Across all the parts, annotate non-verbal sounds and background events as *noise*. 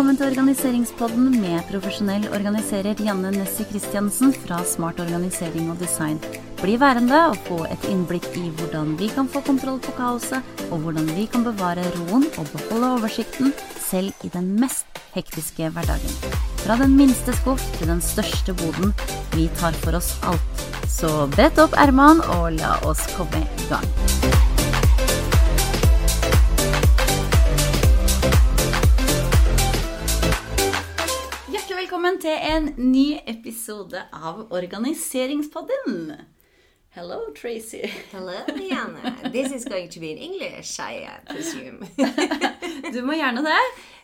Velkommen til organiseringspodden med profesjonell organiserer Janne Nessie Christiansen fra Smart organisering og design. Bli værende og få et innblikk i hvordan vi kan få kontroll på kaoset, og hvordan vi kan bevare roen og beholde oversikten selv i den mest hektiske hverdagen. Fra den minste skuff til den største boden. Vi tar for oss alt. Så brett opp ermene og la oss komme i gang. Velkommen til en ny episode av Organiseringspodden. Hello, Tracy. Hello, Liana. This is going to be in English, I uh, presume. *laughs* Du må gjerne det.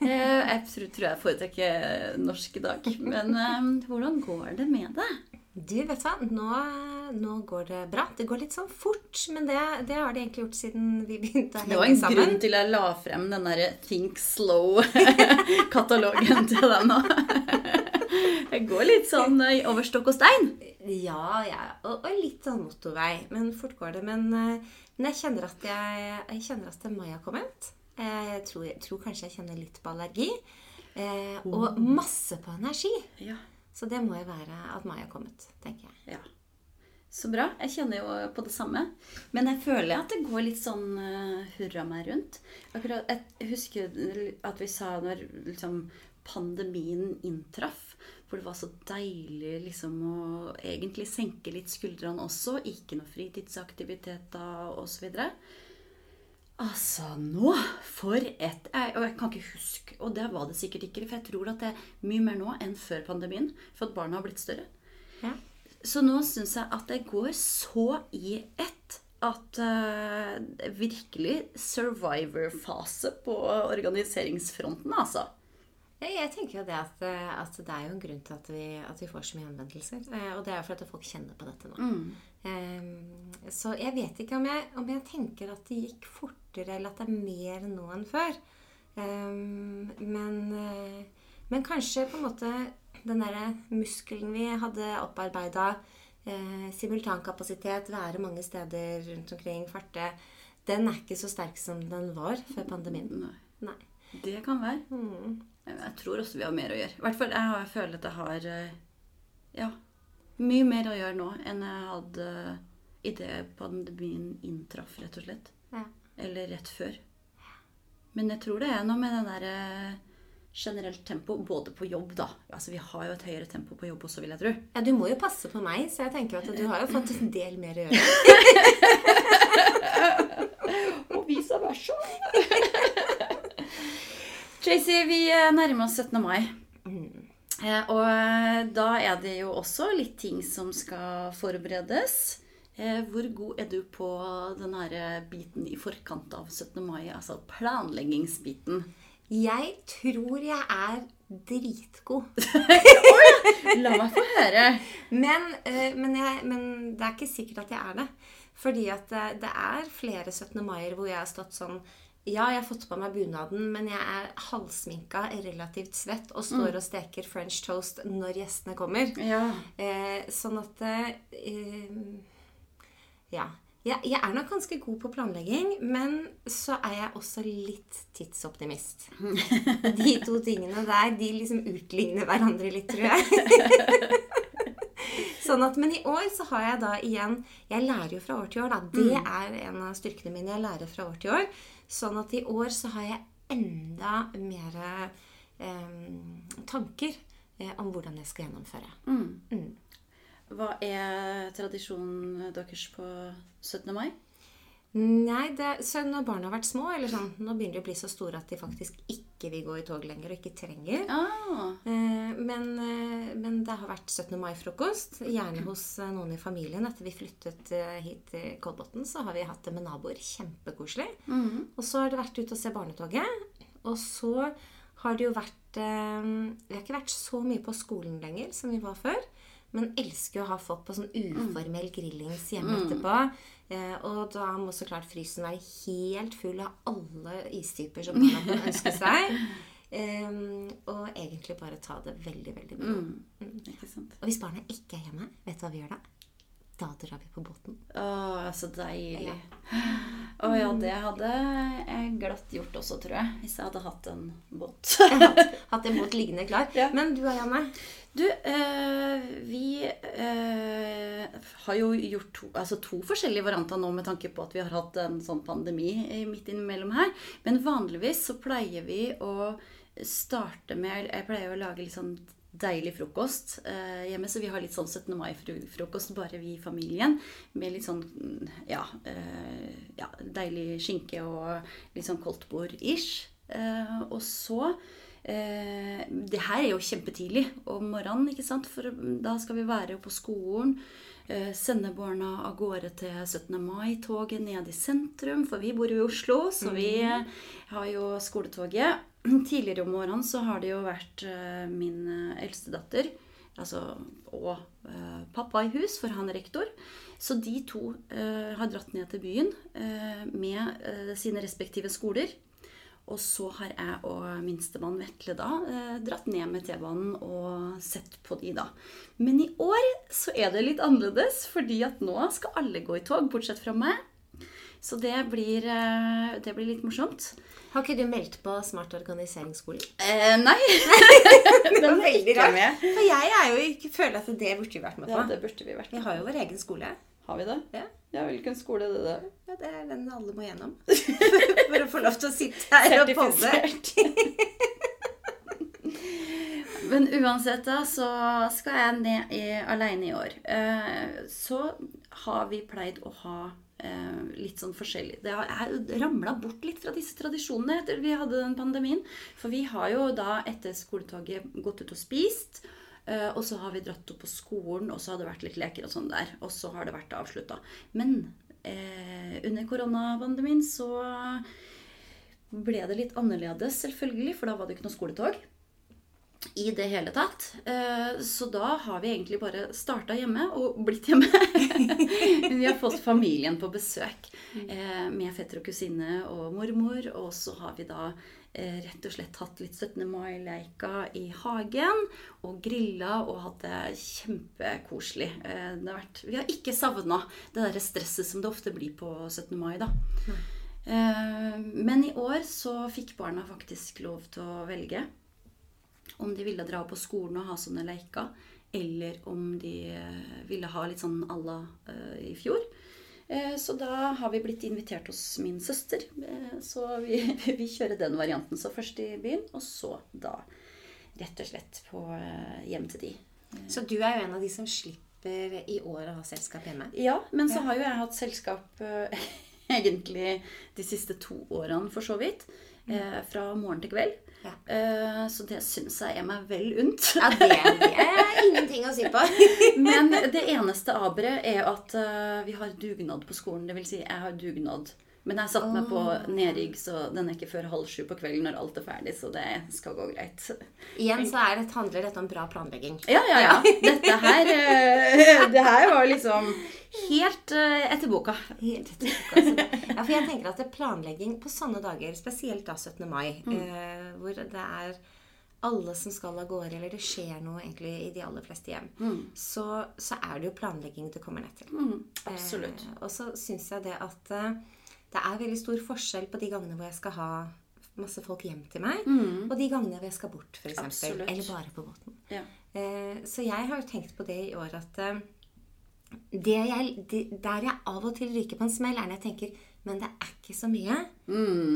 Eh, Jeg tror, jeg foretrekker norsk i dag. Men eh, hvordan går det med det? Du, vet du hva? Nå, nå går det bra. Det går litt sånn fort, men det, det har det egentlig gjort siden vi *laughs* begynte å henge sammen. Det var en sammen. grunn til jeg la frem den derre Think Slow-katalogen til deg nå. *laughs* Det går litt sånn eh, over stokk og stein. Ja, ja. Og, og litt sånn motorvei. Men fort går det. Men, eh, men jeg kjenner at jeg, jeg kjenner at mai har kommet. Eh, Jeg tror, jeg tror kanskje jeg kjenner litt på allergi. Eh, og masse på energi. Ja. Så det må jo være at mai har kommet, tenker jeg. Ja. Så bra. Jeg kjenner jo på det samme. Men jeg føler at det går litt sånn uh, hurra meg rundt. Akkurat, jeg husker at vi sa når liksom, pandemien inntraff, hvor det var så deilig liksom, å egentlig senke litt skuldrene også. Ikke noe fritidsaktiviteter osv. Altså, nå For et jeg, Og jeg kan ikke huske, og det var det sikkert ikke, for jeg tror at det er mye mer nå enn før pandemien. For at barna har blitt større. Ja. Så nå syns jeg at det går så i ett at uh, virkelig survivor-fase på organiseringsfronten, altså. Ja, jeg tenker jo det at, eh, at det er jo en grunn til at vi, at vi får så mye henvendelser. Eh, Og det er jo for at folk kjenner på dette nå. Eh, Så jeg vet ikke om jeg, om jeg tenker at det gikk fortere, eller at det er mer nå enn før. Eh, Men, eh, men kanskje på en måte den derre muskelen vi hadde opparbeida, eh, simultankapasitet, være mange steder rundt omkring, farte, den er ikke så sterk som den var før pandemien. Nei. Nei. Det kan være. Mm. Jeg tror også vi har mer å gjøre. I hvert fall jeg føler at jeg har eh, ja, mye mer å gjøre nå enn jeg hadde idet pandemien inntraff, rett og slett. Ja. Eller rett før. Men jeg tror det er noe med den derre generelt tempo, både på jobb, da. Altså, vi har jo et høyere tempo på jobb også, vil jeg tro. Ja, Du må jo passe på meg, så jeg tenker at du har jo fått en del mer å gjøre. *laughs* Og vice versa. *laughs* Tracy, vi eh, nærmer oss 17. mai. Eh, Og eh, da er det jo også litt ting som skal forberedes. Eh, Hvor god er du på den her biten i forkant av 17. mai? Altså planleggingsbiten. Jeg tror jeg er dritgod. *laughs* La meg få høre. Men, eh, men, jeg, men det er ikke sikkert at jeg er det. Fordi at det, det er flere 17. maier hvor jeg har stått sånn Ja, jeg har fått på meg bunaden, men jeg er halvsminka, relativt svett og står og steker french toast når gjestene kommer. Ja. Eh, sånn at eh, Ja. Jeg, jeg er nok ganske god på planlegging, men så er jeg også litt tidsoptimist. *laughs* De to tingene der, de liksom utligner hverandre litt, tror jeg. *laughs* Sånn at, Men i år så har jeg da igjen Jeg lærer jo fra år til år, da. Det er en av styrkene mine. Jeg lærer fra år til år. Sånn at i år så har jeg enda mer eh, tanker eh, om hvordan jeg skal gjennomføre. Mm. Hva er tradisjonen deres på 17. mai? Nei, det, så når barna har vært små, eller sånn, nå begynner de å bli så store at de faktisk ikke vil gå i tog lenger og ikke trenger. Ah, Eh, men, eh, men det har vært 17. mai-frokost, gjerne hos eh, noen i familien. Etter vi flyttet hit til Kolbotn, så har vi hatt det med naboer. Kjempekoselig. Og så har det vært ute og se barnetoget. Og så har det jo vært eh, Vi har ikke vært så mye på skolen lenger som vi var før. Men elsker å ha folk på sånn uformell grillings hjemme etterpå. Eh, og da må så klart frysen være helt full av alle istyper som man kan ønske seg. Um, og egentlig bare ta det veldig, veldig bra. ikke sant. Og hvis barna ikke er hjemme, vet du hva vi gjør da? Da drar vi på båten. Å, så deilig. *sighs* Å ja, det hadde jeg glatt gjort også, tror jeg. Hvis jeg hadde hatt en båt. *laughs* Hatt, hatt en båt liggende klar. Ja. Men du og Janne? Du, øh, vi øh, har jo gjort to, altså to forskjellige varianter nå med tanke på at vi har hatt en sånn pandemi midt innimellom her. Men vanligvis så pleier vi å starte med Jeg pleier å lage litt sånn deilig frokost eh, hjemme. Så vi har litt sånn 17. mai-frokost, bare vi i familien. Med litt sånn mm, ja, eh, ja deilig skinke og litt sånn koldtbord-ish. Eh, og så eh, Det her er jo kjempetidlig om morgenen, ikke sant? For da skal vi være på skolen. eh, Sende barna av gårde til 17. mai-toget ned i sentrum, for vi bor jo i Oslo, så vi eh, har jo skoletoget. *clears throat* Tidligere om årene så har det jo vært eh, min eh, eldste datter altså, og eh, pappa i hus, for han er rektor. Så de to har dratt ned til byen med sine respektive skoler. Og så har jeg og minstemann Vetle da dratt ned med T-banen og sett på de da. Men i år så er det litt annerledes, fordi at nå skal alle gå i tog, bortsett fra meg. Så det blir, det blir litt morsomt. Har ikke du meldt på Smart organiseringsskole? Eh, nei. *laughs* *laughs* Det var veldig rart. For jeg er jo ikke, føler at det burde vi vært med på. Ja, det burde vi vært med Vi har jo vår egen skole. Har vi det? Ja. Ja, hvilken skole er det der? Ja, Det er den alle må gjennom. *laughs* For å få lov til å sitte her og podde. Men uansett da, så skal jeg ned aleine i år. Eh, så har vi pleid å ha litt sånn forskjellig Det har ramla bort litt fra disse tradisjonene etter vi hadde den pandemien. For vi har jo da etter skoletoget gått ut og spist. eh, og så har vi dratt opp på skolen, og så har det vært litt leker og sånn der. Og så har det vært avslutta. Men eh, under koronapandemien så ble det litt annerledes, selvfølgelig, for da var det ikke noe skoletog i det hele tatt. Eh, Så da har vi egentlig bare starta hjemme og blitt hjemme. *laughs* vi har fått familien på besøk eh, med fetter og kusine og mormor. Og så har vi da eh, rett og slett hatt litt 17. mai-leika i hagen. Og grilla og hatt det kjempekoselig. Det har vært, vi har ikke savna det derre stresset som det ofte blir på 17. mai, da. Men i år så fikk barna faktisk lov til å velge om de ville dra på skolen og ha sånne leker, eller om de eh, ville ha litt sånn à la eh, i fjor. Eh, Så da har vi blitt invitert hos min søster. Så vi, *laughs* vi kjører den varianten. Så først i byen, og så da rett og slett på hjem til de. Så du er jo en av de som slipper i år å ha selskap hjemme. Ja, men så har jo jeg hatt selskap *laughs* egentlig de siste to årene, for så vidt. Eh, fra morgen til kveld. Ja. Eh, så det syns jeg er meg vel unt. Ja, det, det er ingenting å si på. *laughs* Men det eneste aberet er at eh, vi har dugnad på skolen. Det vil si, jeg har dugnad. Men jeg satte satt meg på nedrygg, så den er ikke før halv sju på kvelden når alt er ferdig. Så det skal gå greit. Igjen så det, handler dette om bra planlegging. Ja, ja, ja. Dette her eh, Det her var liksom helt eh, etter boka. Helt etter boka, altså. Ja, for jeg tenker at det planlegging på sånne dager, spesielt da 17. mai, mm. hvor det er alle som skal av gårde, eller det skjer noe egentlig i de aller fleste hjem, så, så er det jo planlegging det kommer ned til. Mm, absolutt. Eh, og så syns jeg det at eh, det er veldig stor forskjell på de gangene hvor jeg skal ha masse folk hjem til meg, og de gangene hvor jeg skal bort, f.eks. Eller bare på båten. Ja. Eh, så jeg har jo tenkt på det i år at eh, det jeg, det, Der jeg av og til ryker på en smell, er når jeg tenker Men det er ikke så mye.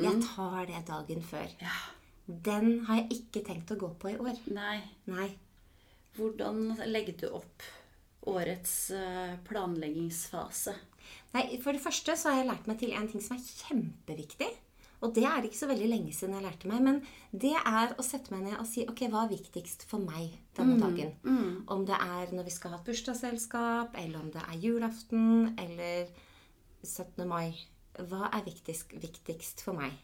Jeg tar det dagen før. Ja. Den har jeg ikke tenkt å gå på i år. Nei. Nei. Hvordan legger du opp årets eh, planleggingsfase? Nei, For det første så har jeg lært meg til en ting som er kjempeviktig. Og det er ikke så veldig lenge siden jeg lærte meg. Men det er å sette meg ned og si ok, hva er viktigst for meg denne dagen? Om det er når vi skal ha et bursdagsselskap, eller om det er julaften, eller 17. mai. Hva er viktigst, viktigst for meg?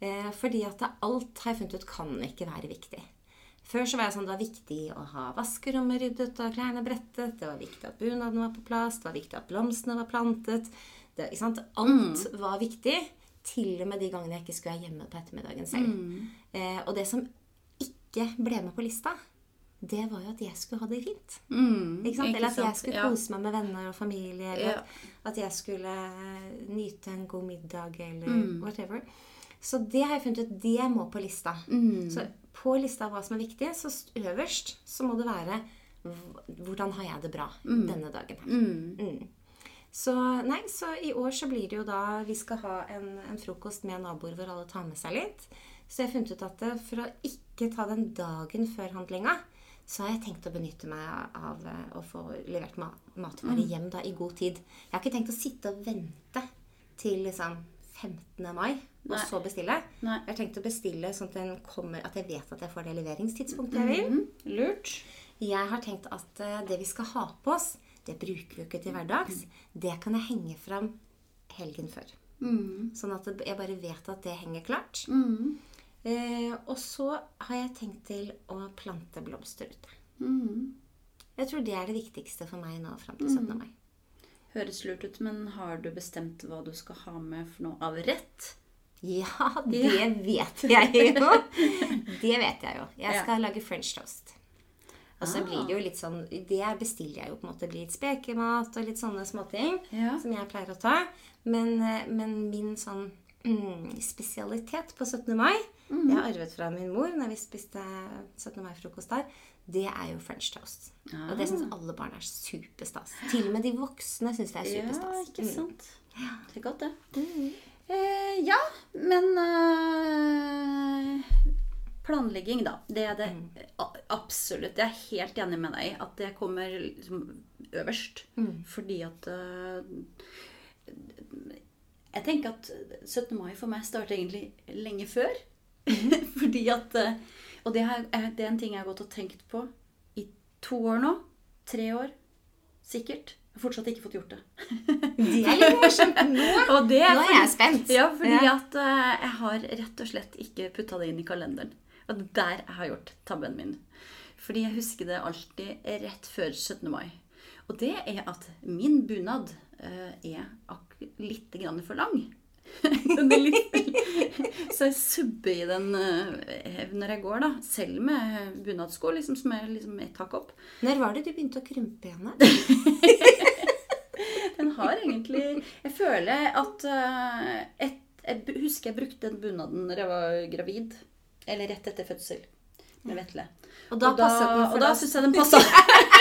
Eh, fordi at alt har jeg funnet ut kan ikke være viktig. Før så var jeg sånn, det var viktig å ha vaskerommet ryddet og klærne brettet. Det var viktig at bunaden var på plass. Det var viktig at blomstene var plantet. Det? Alt var viktig. Til og med de gangene jeg ikke skulle være hjemme på ettermiddagen selv. Eh, og det som ikke ble med på lista, det var jo at jeg skulle ha det fint. Mm, Ikke sant? Eller at jeg skulle Ja. kose meg med venner og familie. Eller Ja. at jeg skulle nyte en god middag, eller Mm. whatever. Så det har jeg funnet ut, det må på lista. Mm. Så på lista av hva som er viktig, så øverst så må det være hvordan har jeg det bra denne dagen her. Mm. Mm. Så nei, så i år så blir det jo da Vi skal ha en, en frokost med naboer hvor alle tar med seg litt. Så jeg har funnet ut at det, for å ikke ta den dagen før handlinga, så har jeg tenkt å benytte meg av eh, å få levert ma matvarer hjem da i god tid. Jeg har ikke tenkt å sitte og vente til liksom 15. mai og så bestille. Nei. Jeg har tenkt å bestille sånn at, den kommer, at jeg vet at jeg får det leveringstidspunktet jeg vil. Mm. Lurt. Jeg har tenkt at eh, det vi skal ha på oss, det bruker vi jo ikke til hverdags. Det kan jeg henge fram helgen før. Mm. Sånn at jeg bare vet at det henger klart. Eh, og så har jeg tenkt til å plante blomster ute. Mm. Jeg tror det er det viktigste for meg nå fram til 17. mai. Høres lurt ut, men har du bestemt hva du skal ha med for noe av rett? Ja, det vet jeg jo. Det vet jeg jo. Jeg Ja. skal lage french toast. Og så Ah. blir det jo litt sånn Det bestiller jeg jo på en måte. Blir litt spekemat og litt sånne småting Ja. som jeg pleier å ta. Men, eh, men min sånn mm, spesialitet på 17. mai, mm. det har jeg arvet fra min mor når vi spiste 17. mai-frokost der, det er jo french toast. Og det syns alle barn er superstas. Til og med de voksne syns det er superstas. Ja, ikke ikke Mm. sant. Det er godt, det. Eh, ja, men eh, Planlegging, da. Det er det mm. absolutt. Jeg er helt enig med deg at det kommer liksom øverst. Fordi at eh, Jeg tenker at 17. mai for meg starter egentlig lenge før. *laughs* fordi at eh, Og det, er- det er en ting jeg har gått og tenkt på i to år nå. Tre år. Sikkert. Fortsatt ikke fått gjort det. *laughs* *laughs* Det er litt morsomt. Nå, nå er jeg spent. Ja, fordi Ja. at uh, jeg har rett og slett ikke putta det inn i kalenderen. Og det er der jeg har gjort tabben min. Fordi jeg husker det alltid rett før 17. mai. Og det er at min bunad uh, er litt grann for lang. *laughs* den litt, så jeg subber i den uh, når jeg går, da. Selv med bunadsko, liksom, som er liksom et hakk opp. Når var det du begynte å krympe igjen? Egentlig Jeg føler at eh, et, Jeg husker jeg brukte den bunaden når jeg var gravid. Eller rett etter fødsel. Med Vetle. Og da den, for Og da da- syns jeg den passa.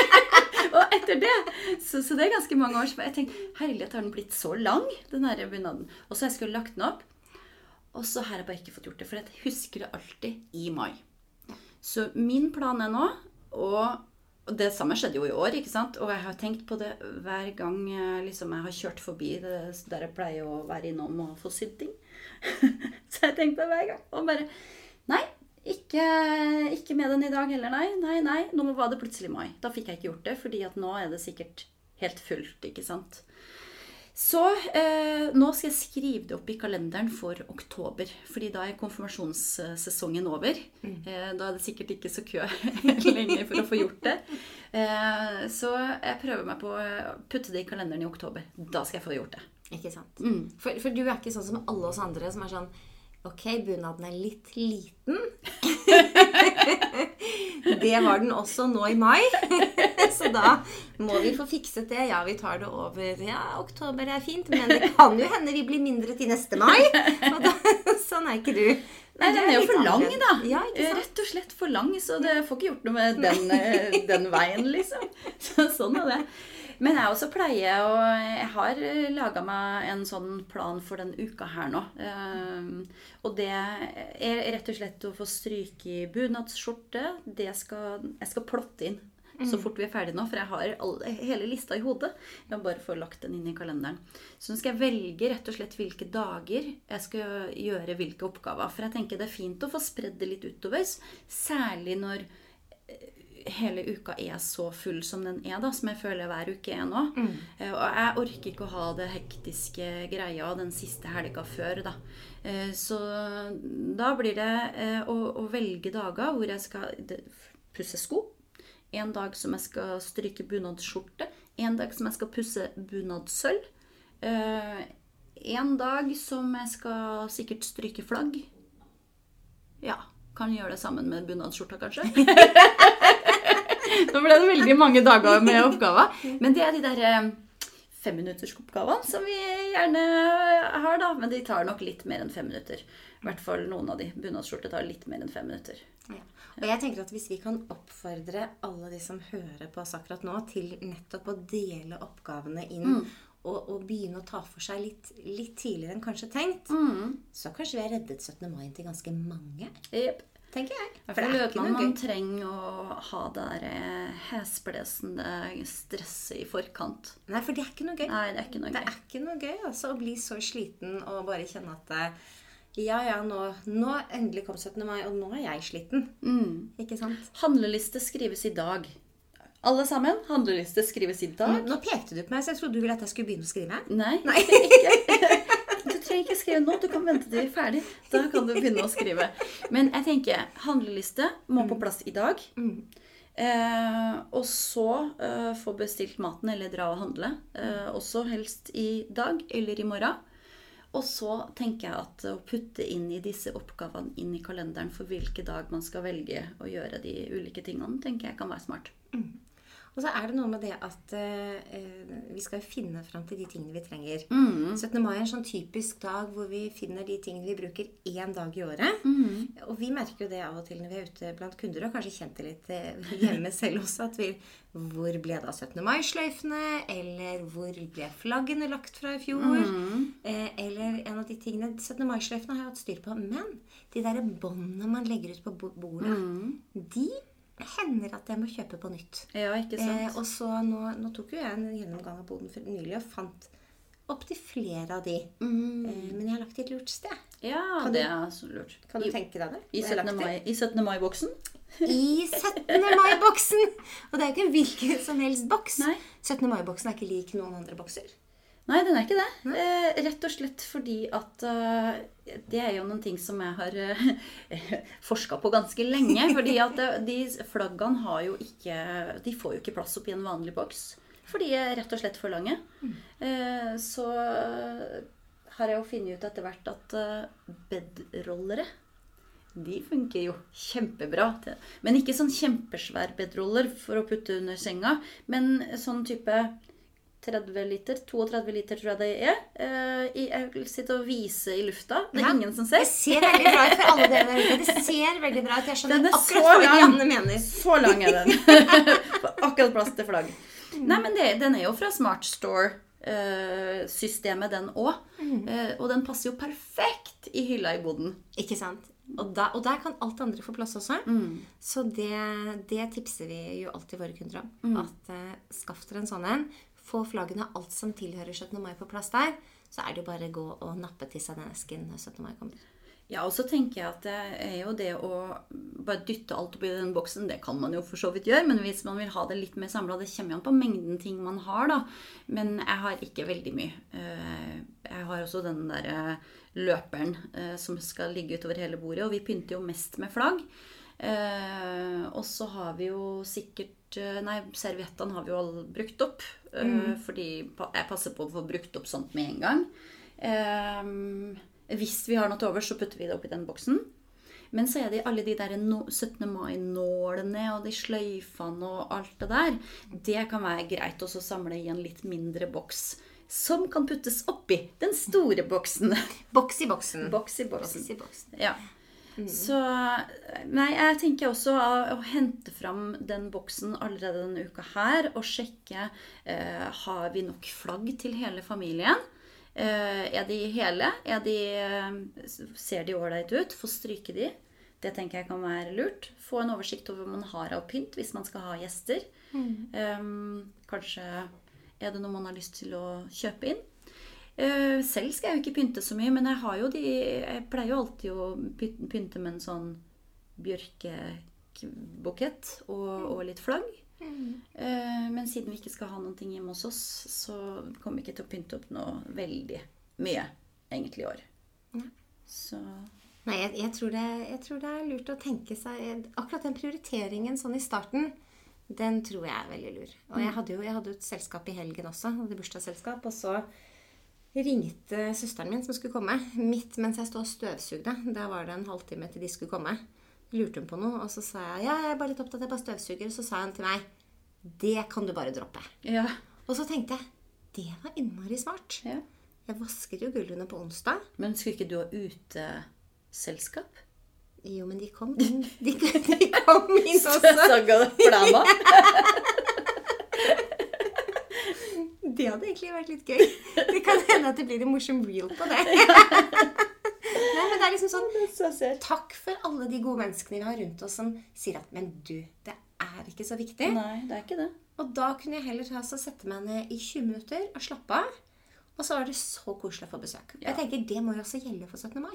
*laughs* og etter det så, så det er ganske mange år Så Jeg tenkte herlighet, har den blitt så lang, den her bunaden? Og så har jeg skulle lagt den opp. Og så har jeg bare ikke fått gjort det. For jeg husker det alltid i mai. Så min plan er nå og og det samme skjedde jo i år, ikke sant? Og jeg har tenkt på det hver gang liksom, jeg har kjørt forbi det, der jeg pleier å være innom og få sydd ting. *laughs* så jeg tenkte hver gang. Og bare Nei, ikke, ikke med den i dag heller, nei. Nei, nei. Nå var det plutselig mai. Da fikk jeg ikke gjort det, fordi at nå er det sikkert helt fullt, ikke sant. Så eh, nå skal jeg skrive det opp i kalenderen for oktober. fordi da er konfirmasjonssesongen over. Eh, da er det sikkert ikke så kø *laughs* lenger for å få gjort det. Eh, så jeg prøver meg på å putte det i kalenderen i oktober. Da skal jeg få gjort det. Ikke sant? Mm. For, for du er ikke sånn som alle oss andre som er sånn Ok, bunaden er litt liten. *laughs* det var den også nå i mai. *laughs* Så da må vi få fikset det. Ja, vi tar det over. Ja, oktober er fint, men det kan jo hende vi blir mindre til neste mai. Og da, *laughs* sånn er ikke du. Nei, den er jo for lang, da. Ja. Rett og slett for lang, så det får ikke gjort noe med den, eh, den veien, liksom. Så, sånn er det. Men jeg også pleier å Jeg har laga meg en sånn plan for den uka her nå. Eh, og det er rett og slett å få stryke i bunadsskjorte. Det skal, jeg skal plotte inn så fort vi er ferdige nå, for jeg har alle, hele lista i hodet. Jeg må bare få lagt den inn i kalenderen. Så nå skal jeg velge rett og slett hvilke dager jeg skal gjøre hvilke oppgaver. For jeg tenker det er fint å få spredd det litt utover, særlig når hele uka er så full som den er, da, som jeg føler hver uke er nå. Eh, Og jeg orker ikke å ha det hektiske greia den siste helga før, da. Eh, Så da blir det eh, å, å velge dager hvor jeg skal pusse sko. En dag som jeg skal stryke bunadsskjorte. En dag som jeg skal pusse bunadssølv. En dag som jeg skal sikkert stryke flagg. Ja, kan gjøre det sammen med bunadsskjorta, kanskje. *laughs* Nå ble det veldig mange dager med oppgaver. Men det er de der eh, femminuttersoppgavene som vi gjerne har, da. Men de tar nok litt mer enn fem minutter. I hvert fall noen av de. Bunadsskjorte tar litt mer enn fem minutter. Ja. Og jeg tenker at Hvis vi kan oppfordre alle de som hører på oss akkurat nå, til nettopp å dele oppgavene inn og, og begynne å ta for seg litt, litt tidligere enn kanskje tenkt, så kanskje vi har reddet 17. mai til ganske mange. Yep. Tenker jeg. For det er ikke noe gøy. man trenger å ha det der eh, hesblesende stresset i forkant. Nei, for det er ikke noe gøy. Nei, det er ikke noe gøy. Det er ikke noe gøy altså, å bli så sliten og bare kjenne at det, ja, ja, nå, nå endelig kom 17. mai, og nå er jeg sliten. Mm. Ikke sant? Handleliste skrives i dag. Alle sammen. Handleliste skrives i dag. Nå pekte du på meg, så jeg trodde du ville at jeg skulle begynne å skrive. Nei, Nei. ikke. *laughs* Trenger ikke skrive nå. Du kan vente til vi er ferdig. Da kan du begynne å skrive. Men jeg tenker handleliste må på plass i dag. Eh, og så eh, få bestilt maten eller dra og handle. Eh, også helst i dag eller i morgen. Og så tenker jeg at å putte inn i disse oppgavene inn i kalenderen for hvilke dag man skal velge å gjøre de ulike tingene, tenker jeg kan være smart. Og så er det noe med det at eh, vi skal finne fram til de tingene vi trenger. Mm. 17. mai er en sånn typisk dag hvor vi finner de tingene vi bruker én dag i året. Mm. Og vi merker jo det av og til når vi er ute blant kunder, og kanskje kjent det litt eh, hjemme selv også, at vi Hvor ble da 17. mai-sløyfene? Eller hvor ble flaggene lagt fra i fjor? Eh, eller en av de tingene 17. mai-sløyfene har jeg hatt styr på. Men de der båndene man legger ut på bo- bordet, de hender at jeg må kjøpe på nytt. Ja, ikke sant? Eh, og så nå, nå tok jo jeg en gjennomgang av boden for nylig og fant opptil flere av de. Mm. Eh, men jeg har lagt i et lurt sted. Ja, Kan du- det er så lurt. Kan du I- tenke deg det? I Hvor jeg har 17. mai- I 17. mai-boksen? I 17. mai-boksen! Og det er jo ikke en hvilken som helst boks. Nei. 17. mai-boksen er ikke lik noen andre bokser. Nei, den er ikke det. Eh, rett og slett fordi at uh, Det er jo noen ting som jeg har *laughs* uh, forska på ganske lenge. Fordi at eh, de flaggene har jo ikke De får jo ikke plass oppi en vanlig boks. For de er rett og slett for lange. Eh, så har jeg jo funnet ut etter hvert at uh, bedrollere de funker jo kjempebra. til- Men ikke sånn kjempesvær bedroller for å putte under senga. Men sånn type 30 liter, 32 liter tror jeg det er. Eh, Jeg vil sitte og vise i lufta. Det er Ja. ingen som ser. Det ser veldig bra ut for alle dere der ute. Det ser veldig bra ut. Jeg skjønner Den er akkurat hva. Janne mener. Så lang er den. *laughs* Akkurat plass til flagg. Nei, men det, den er jo fra Smart Store-systemet, den òg. Og den passer jo perfekt i hylla i boden. Ikke sant? Og, da, og der kan alt andre få plass også. Så det, det tipser vi jo alltid våre kunder om. At uh, skaff dere en sånn en. Få flaggene og alt som tilhører 17. mai på plass der. Så er det jo bare å gå og nappe til seg den esken når 17. mai kommer. Ja, og så tenker jeg at det er jo det å bare dytte alt oppi den boksen, det kan man jo for så vidt gjøre, men hvis man vil ha det litt mer samla, det kommer jo an på mengden ting man har, da. Men jeg har ikke veldig mye. Eh, Jeg har også den derre løperen eh, som skal ligge utover hele bordet, og vi pynter jo mest med flagg. Eh, og så har vi jo sikkert eh, Nei, serviettene har vi jo brukt opp. eh, Fordi jeg passer på å få brukt opp sånt med en gang. Eh, hvis vi har noe til overs, så putter vi det oppi den boksen. Men så er det alle de der 17. mai-nålene og de sløyfene og alt det der. Det kan være greit også å samle i en litt mindre boks. Som kan puttes oppi den store boksen. Boks i boksen. Boks i boksen. Boks i boksen. Ja. Så Nei, jeg tenker også å, å hente fram den boksen allerede denne uka her og sjekke eh, har vi nok flagg til hele familien. Eh, er de hele? Er de, eh, ser de ålreite ut? Få stryke de. Det tenker jeg kan være lurt. Få en oversikt over hva man har av pynt hvis man skal ha gjester. Eh, kanskje er det noe man har lyst til å kjøpe inn. Eh, Selv skal jeg jo ikke pynte så mye, men jeg har jo de Jeg pleier jo alltid å pynte med en sånn bjørkebukett og, og litt flagg. Mm. Men siden vi ikke skal ha noen ting hjemme hos oss, så kommer vi ikke til å pynte opp noe veldig mye egentlig i år. Så Nei, jeg, jeg, tror det, jeg tror det er lurt å tenke seg Akkurat den prioriteringen sånn i starten, den tror jeg er veldig lur. Og jeg hadde jo jeg hadde et selskap i helgen også. Hadde bursdagsselskap. Og så ringte søsteren min som skulle komme, midt mens jeg stod og støvsugde. Da var det en halvtime til de skulle komme. Lurte hun på noe, og så sa jeg ja, jeg er bare litt opptatt, jeg bare støvsuger. Så sa hun til meg Det kan du bare droppe. Ja. Og så tenkte jeg det var innmari smart. ja. Jeg vasket jo gulvene på onsdag. Men skulle ikke du ha uteselskap? Jo, men de kom inn. De, de kom inn *laughs* også. Deg, da? *laughs* *laughs* Det hadde egentlig vært litt gøy. Det kan *laughs* hende at det blir en morsom reel på det. Nei, men det er liksom sånn Takk for alle de gode menneskene vi har rundt oss som sier at Men du, det er ikke så viktig. Nei, det er ikke det. Og da kunne jeg heller ta, og sette meg ned i 20 minutter og slappe av. Og så var det så koselig å få besøk. Ja. Jeg tenker Det må jo også gjelde for 17. mai.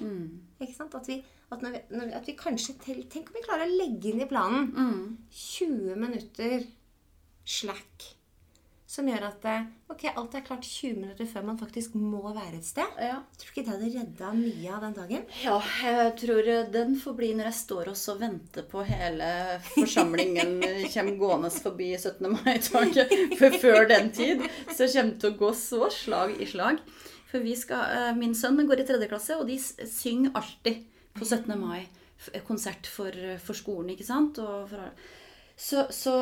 Ikke sant? At vi, at, når vi, når vi, at vi kanskje til, Tenk om vi klarer å legge inn i planen 20 minutter slack som gjør at eh, ok, alt er klart 20 minutter før man faktisk må være et sted. Ja. Tror du ikke det hadde redda mye av den dagen? Ja, jeg tror den får bli når jeg står også og venter på hele forsamlingen *laughs* kommer gående forbi 17. mai-toget. For før den tid så kommer det til å gå så slag i slag. For vi skal, eh, min sønn går i tredje klasse, og de synger alltid på 17. mai. Konsert for, for skolen, ikke sant? Og for, så, så,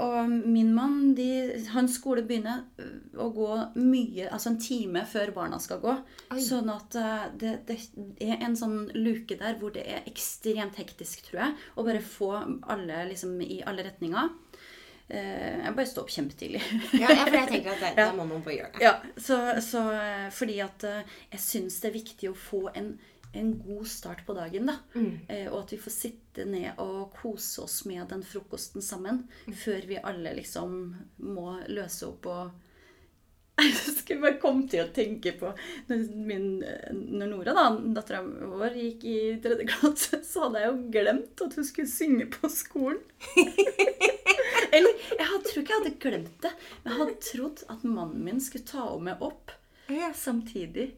og min mann, de, hans skole begynner eh, å gå mye, altså en time før barna skal gå. Oi. Sånn at eh, det, det er en sånn luke der hvor det er ekstremt hektisk, tror jeg. Å bare få alle liksom i alle retninger. Eh, Jeg bare står opp kjempetidlig. Ja, ja, for jeg tenker at det, *laughs* da må noen få gjøre det. Ja, så, så fordi at eh, jeg syns det er viktig å få en, en god start på dagen, da. Eh, Og at vi får sitte ned og kose oss med den frokosten sammen. Før vi alle liksom må løse opp og *laughs* Jeg skulle bare komme til å tenke på når, min, når Nora, da, dattera vår, gikk i tredje klasse, *laughs* så hadde jeg jo glemt at hun skulle synge på skolen. *laughs* Eller jeg hadde, tror ikke jeg hadde glemt det, men jeg hadde trodd at mannen min skulle ta henne med opp samtidig.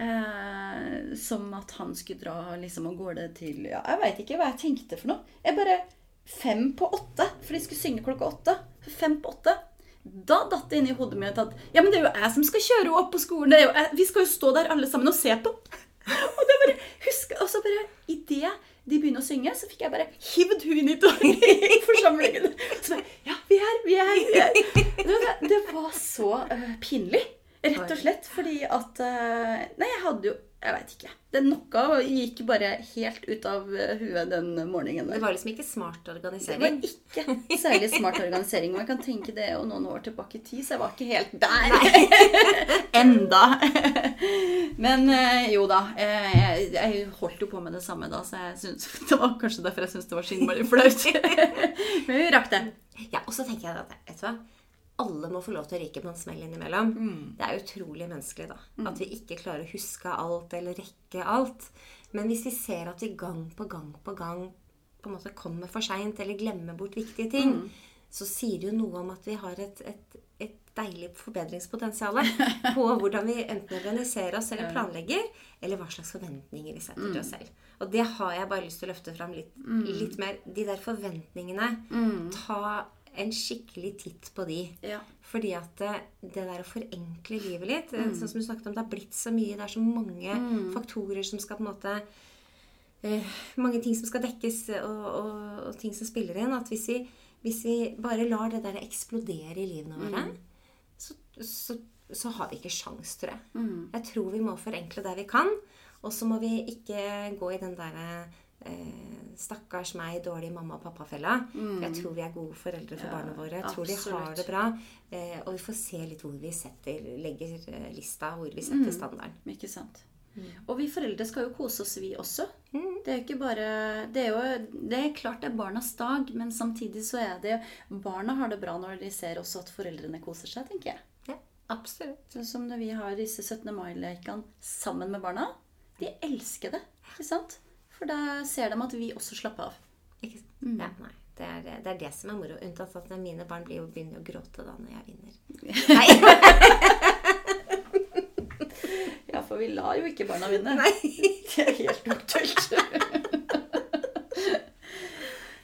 Eh, som at han skulle dra liksom av gårde til ja, Jeg veit ikke hva jeg tenkte for noe. Jeg bare Fem på åtte, for de skulle synge klokka åtte. Fem på åtte. Da datt det inn i hodet mitt at ja, men det er jo jeg som skal kjøre henne opp på skolen. Jeg. Vi skal jo stå der alle sammen og se på. *laughs* Og det bare, husk, og så bare Idet de begynner å synge, så fikk jeg bare hivd hun inn i *laughs* forsamlingen. Så bare Ja, vi er her, vi er her. Er. Det, det var så uh, pinlig. Rett og slett fordi at eh, Nei, jeg hadde jo Jeg veit ikke. Det Noe gikk bare helt ut av eh, huet den morgenen Det var liksom ikke smart organisering? Det var ikke særlig smart organisering. Man kan tenke det jo noen år tilbake i tid, så jeg var ikke helt der *laughs* enda. Men eh, jo da. Jeg, jeg holdt jo på med det samme da, så jeg synes, *laughs* det var kanskje derfor jeg syntes det var så innmari flaut. *laughs* Men vi rakk det. Ja, Og så tenker jeg at vet du hva? Alle må få lov til å ryke på en smell innimellom. Det er utrolig menneskelig, da. At vi ikke klarer å huske alt eller rekke alt. Men hvis vi ser at vi gang på gang på gang på en måte kommer for seint eller glemmer bort viktige ting, så sier det jo noe om at vi har et, et, et deilig forbedringspotensial *laughs* på hvordan vi enten organiserer oss eller planlegger, eller hva slags forventninger vi setter til oss selv. Og det har jeg bare lyst til å løfte fram litt, litt mer. De der forventningene. Ta en skikkelig titt på de. Ja. Fordi at det, det der å forenkle livet litt mm. Sånn som du snakket om, Det har blitt så mye. Det er så mange faktorer som skal på en måte eh, Mange ting som skal dekkes, og, og, og ting som spiller inn. At hvis vi, hvis vi bare lar det der eksplodere i livene våre, så, så, så har vi ikke sjans, tror jeg. Jeg tror vi må forenkle der vi kan. Og så må vi ikke gå i den derre eh, Stakkars meg, dårlig mamma og pappa-fella. For Jeg tror vi er gode foreldre for Ja, barna våre. Jeg tror de har det bra. Eh, og vi får se litt hvor vi setter, legger eh, lista, hvor vi setter standarden. Ikke sant. Og vi foreldre skal jo kose oss, vi også. Det er jo ikke bare Det er jo det er klart det er barnas dag, men samtidig så er det Barna har det bra når de ser også at foreldrene koser seg, tenker jeg. Ja, absolutt. Sånn som når vi har disse 17. mai-lekene sammen med barna. De elsker det, ikke sant? For da ser de at vi også slapper av. Ikke sant? Ja, nei. Det er, det er det som er moro. Unntatt at mine barn blir jo begynner å gråte da når jeg vinner. Nei. *laughs* Ja, for vi lar jo ikke barna vinne. Nei. *laughs* Det er helt uaktuelt.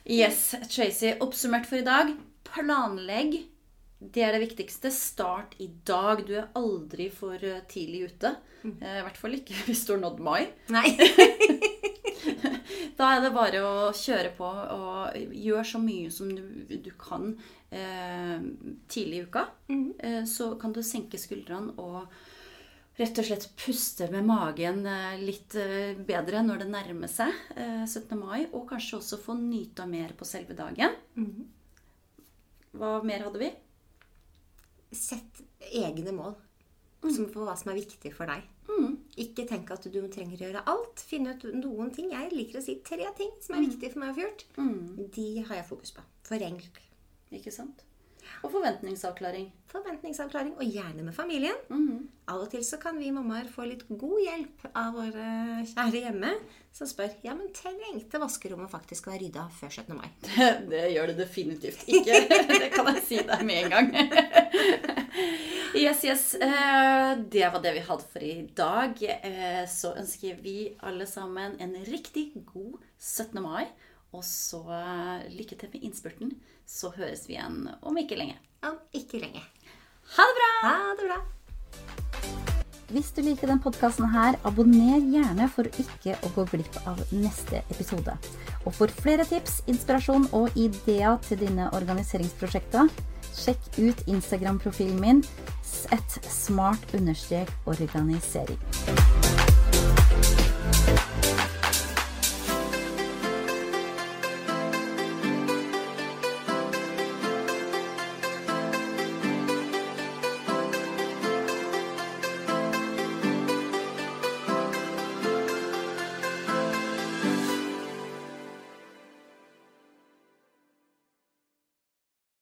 Yes, Tracy. Oppsummert for i dag. Planlegg. Det er det viktigste. Start i dag. Du er aldri for eh, tidlig ute. Eh, I hvert fall ikke hvis du har nådd mai. Nei. *laughs* Da er det bare å kjøre på og gjøre så mye som du, du kan eh, tidlig i uka. Eh, så kan du senke skuldrene og rett og slett puste med magen eh, litt eh, bedre når det nærmer seg eh, 17. mai. Og kanskje også få nyta mer på selve dagen. Hva mer hadde vi? Sett egne mål som for hva som er viktig for deg. Ikke tenk at du trenger å gjøre alt. Finn ut noen ting. Jeg liker å si tre ting som er viktige for meg å få gjort. De har jeg fokus på. Forenkl. Ikke sant? Og forventningsavklaring. Forventningsavklaring, og gjerne med familien. Av og til så kan vi mammaer få litt god hjelp av våre kjære hjemme, som spør ja, men trengte vaskerommet faktisk å være rydda før 17. mai. *laughs* Det gjør det definitivt ikke. *laughs* Det kan jeg si deg med en gang. *laughs* Yes, yes. Eh, Det var det vi hadde for i dag. Eh, Så ønsker vi alle sammen en riktig god 17. mai. Og så eh, lykke til med innspurten. Så høres vi igjen om ikke lenge. Om ikke lenge. Ha det bra! Ha det bra. Hvis du liker den podkasten her, abonner gjerne for ikke å gå glipp av neste episode. Og for flere tips, inspirasjon og ideer til dine organiseringsprosjekter, sjekk ut Instagram-profilen min at smart-organisering.